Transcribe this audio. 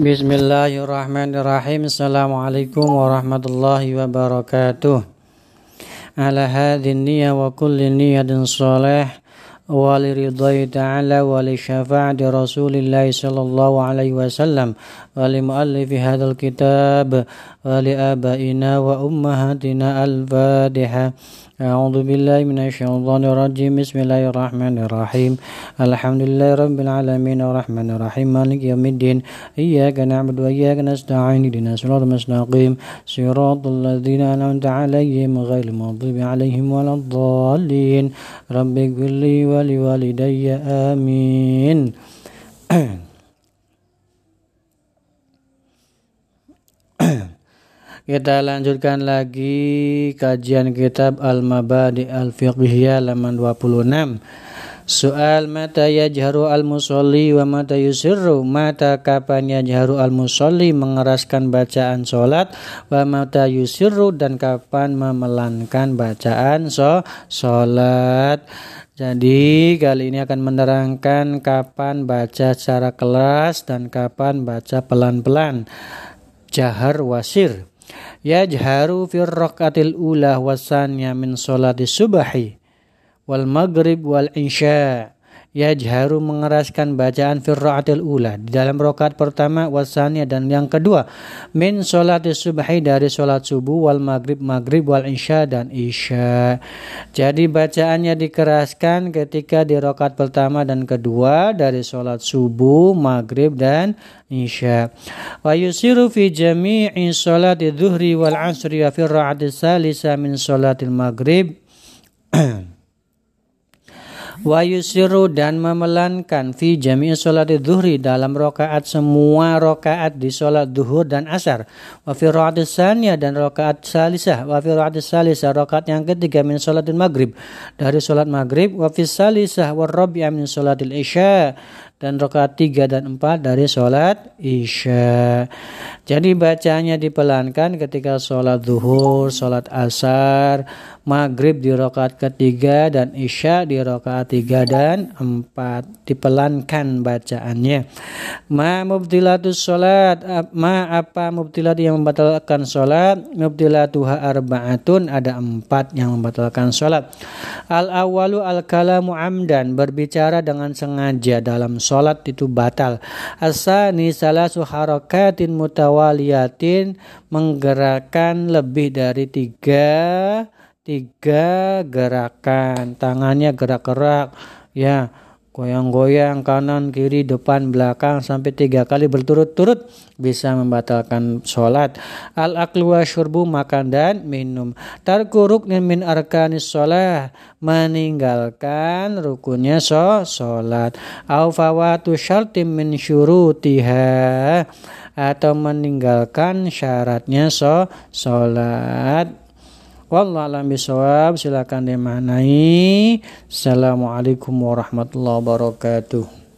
بسم الله الرحمن الرحيم السلام عليكم ورحمة الله وبركاته على هذه النية وكل نية صالح ولرضاه تعالى ولشفاعة رسول الله صلى الله عليه وسلم ولمؤلف هذا الكتاب wa ummahatina al-Fatihah. أعوذ بالله من الشيطان الرجيم. بسم الله الرحمن الرحيم. الحمد لله رب العالمين الرحمن الرحيم. مالك يوم الدين. إياك نعبد وإياك نستعين. اهدنا الصراط المستقيم. صراط الذين أنعمت عليهم غير المغضوب عليهم ولا الضالين. رب اغفر لي ولوالدي. آمين. Kita lanjutkan lagi kajian kitab Al-Mabadi Al-Fiqhiyah halaman 26. Soal mata yajharu al-musalli wa mata yusirru. Mata kapan yajharu al-musalli mengeraskan bacaan solat. Wa mata yusirru dan kapan memelankan bacaan so solat. Jadi kali ini akan menerangkan kapan baca secara kelas dan kapan baca pelan-pelan. Jahar wasir yajharu fir raqatil ula wasanya min salati subahi wal maghrib wal isya yajharu mengeraskan bacaan fir raqatil ula. Di dalam rakaat pertama wasanya dan yang kedua min salati subahi dari salat subuh wal maghrib maghrib wal isya dan isya. Jadi bacaannya dikeraskan ketika di rakaat pertama dan kedua dari salat subuh maghrib dan isya. Wa yusiru fi jami'i salati dhuhri wal asri wa fi ra'ati salisa min salatil maghrib wa yusiru dan memelankan fi jami'i sholat dhuhri dalam rokaat semua rokaat di sholat duhur dan asar. Wa fi rakaat dan rokaat salisah. Wa fi salisah rokaat yang ketiga min sholatil maghrib. Dari sholat maghrib wa fi salisah wa rabi'ah min sholatil isya dan rakaat 3 dan 4 dari sholat isya. Jadi bacanya dipelankan ketika sholat zuhur, sholat asar, maghrib di rakaat ketiga dan isya di rakaat 3 dan 4. Dipelankan bacaannya. Ma mubtilatus sholat, ma apa mubtilat yang membatalkan sholat? Mubtilatuha arba'atun, ada empat yang membatalkan sholat. Al awalu al kalamu amdan, berbicara dengan sengaja dalam sholat itu batal. Asani salah harakatin mutawaliyatin menggerakkan lebih dari tiga tiga gerakan tangannya gerak-gerak ya goyang-goyang kanan kiri depan belakang sampai tiga kali berturut-turut bisa membatalkan sholat. Al aklu syurbu makan dan minum. Tarku ruknin min arkanis sholat meninggalkan rukunnya so sholat. Au fawatu syartim min syurutiha atau meninggalkan syaratnya so sholat Wallahu alam bisawab silakan dimaknai. Assalamualaikum warahmatullahi wabarakatuh.